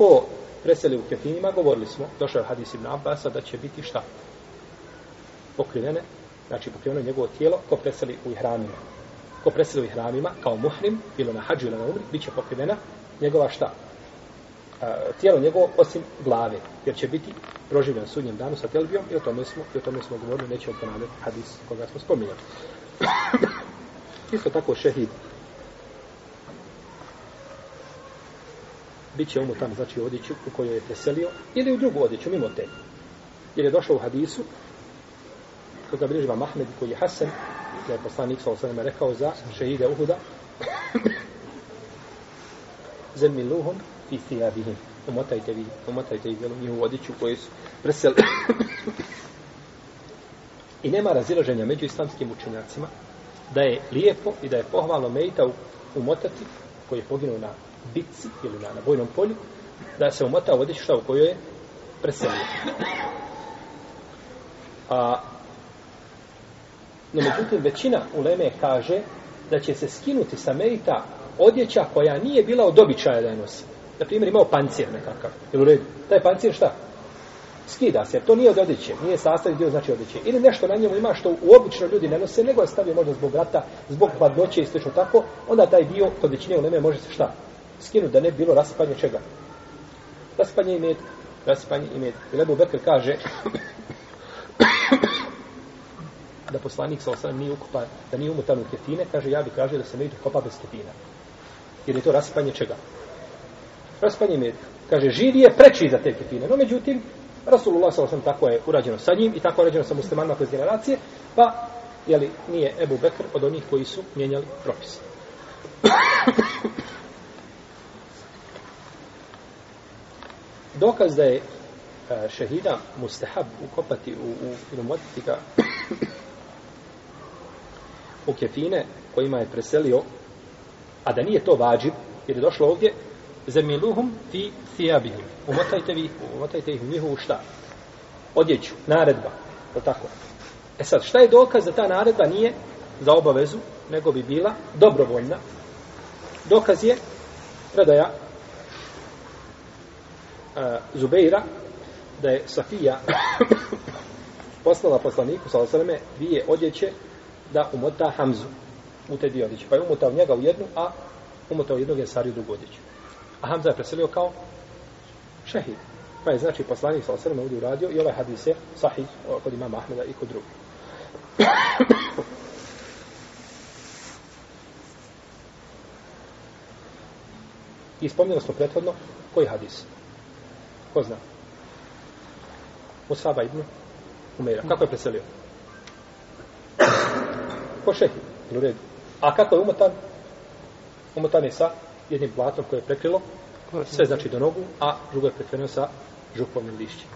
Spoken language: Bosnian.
ko preseli u kefinima, govorili smo, došao je hadis ibn Abbasa, da će biti šta? Pokrivene, znači pokriveno njegovo tijelo, ko preseli u ihramima. Ko preseli u ihramima, kao muhrim, bilo na hađu ili na umri, bit će pokrivena njegova šta? A, tijelo njegovo osim glave, jer će biti proživljen sudnjem danu sa telbijom i o tome smo, i o tome smo govorili, nećemo ponavljati hadis koga smo spominjali. Isto tako šehid bit će tamo znači u odjeću u kojoj je preselio, ili u drugu odjeću, mimo te. Jer je došao u hadisu, koga bliživa Mahmed, koji je Hasan, da je poslanik sa osvrame rekao za šehide Uhuda, zemmiluhum i thiyabihim. Umotajte vi, umotajte vi velu njihovu odjeću koju su preseli. I nema razilaženja među islamskim učenjacima da je lijepo i da je pohvalno mejta umotati koji je poginuo na bitci ili na, na bojnom polju, da se umota u odjeću šta u kojoj je preselio. A, no, međutim, većina uleme kaže da će se skinuti sa merita odjeća koja nije bila od običaja da je nosi. Na primjer, imao pancir nekakav. Jel u redu? Taj pancir šta? Skida se, jer to nije od odjeće, nije sastavni dio znači odjeće. Ili nešto na njemu ima što uobično ljudi ne nose, nego je stavio možda zbog rata, zbog hladnoće i slično tako, onda taj dio kod većine uleme može se šta? Skinuti da ne bi bilo raspanje čega? Raspanje imet, raspanje imet. I Lebu Bekr kaže da poslanik sa osam nije ukupan, da nije umutan u ketine, kaže ja bi kaže da se ne kopa bez ketina. Jer je to raspanje čega? Raspanje imet. Kaže, živi je preči za te ketine. No, međutim, Rasulullah s.a.v. tako je urađeno sa njim i tako je urađeno sa muslimanima kroz generacije, pa, jeli, nije Ebu Bekr od onih koji su mijenjali propise. Dokaz da je e, šehida mustahab ukopati u, u ili ga u kefine kojima je preselio, a da nije to vađib, jer je došlo ovdje zemiluhum fi thijabihim. Umotajte vi, umotajte ih u njihovu šta? Odjeću, naredba. To tako. E sad, šta je dokaz da ta naredba nije za obavezu, nego bi bila dobrovoljna? Dokaz je predaja a, Zubeira da je Safija poslala poslaniku sa osaleme dvije odjeće da umota Hamzu u te dvije odjeće. Pa je umotao njega u jednu, a umotao jednog je Sariju drugu odjeću. A Hamza je preselio kao šehid. Pa je znači poslanik sa osrme ovdje uradio i ovaj hadis je sahih kod imama Ahmeda i kod drugih. I spomnjeno smo prethodno koji hadis? Ko zna? Musaba ibn Umeira. Kako je preselio? Ko šehid? U redu. A kako je umotan? Umotan je sa jednim platom koje je prekrilo sve znači do nogu, a drugo je prekreno sa župovnim lišćima.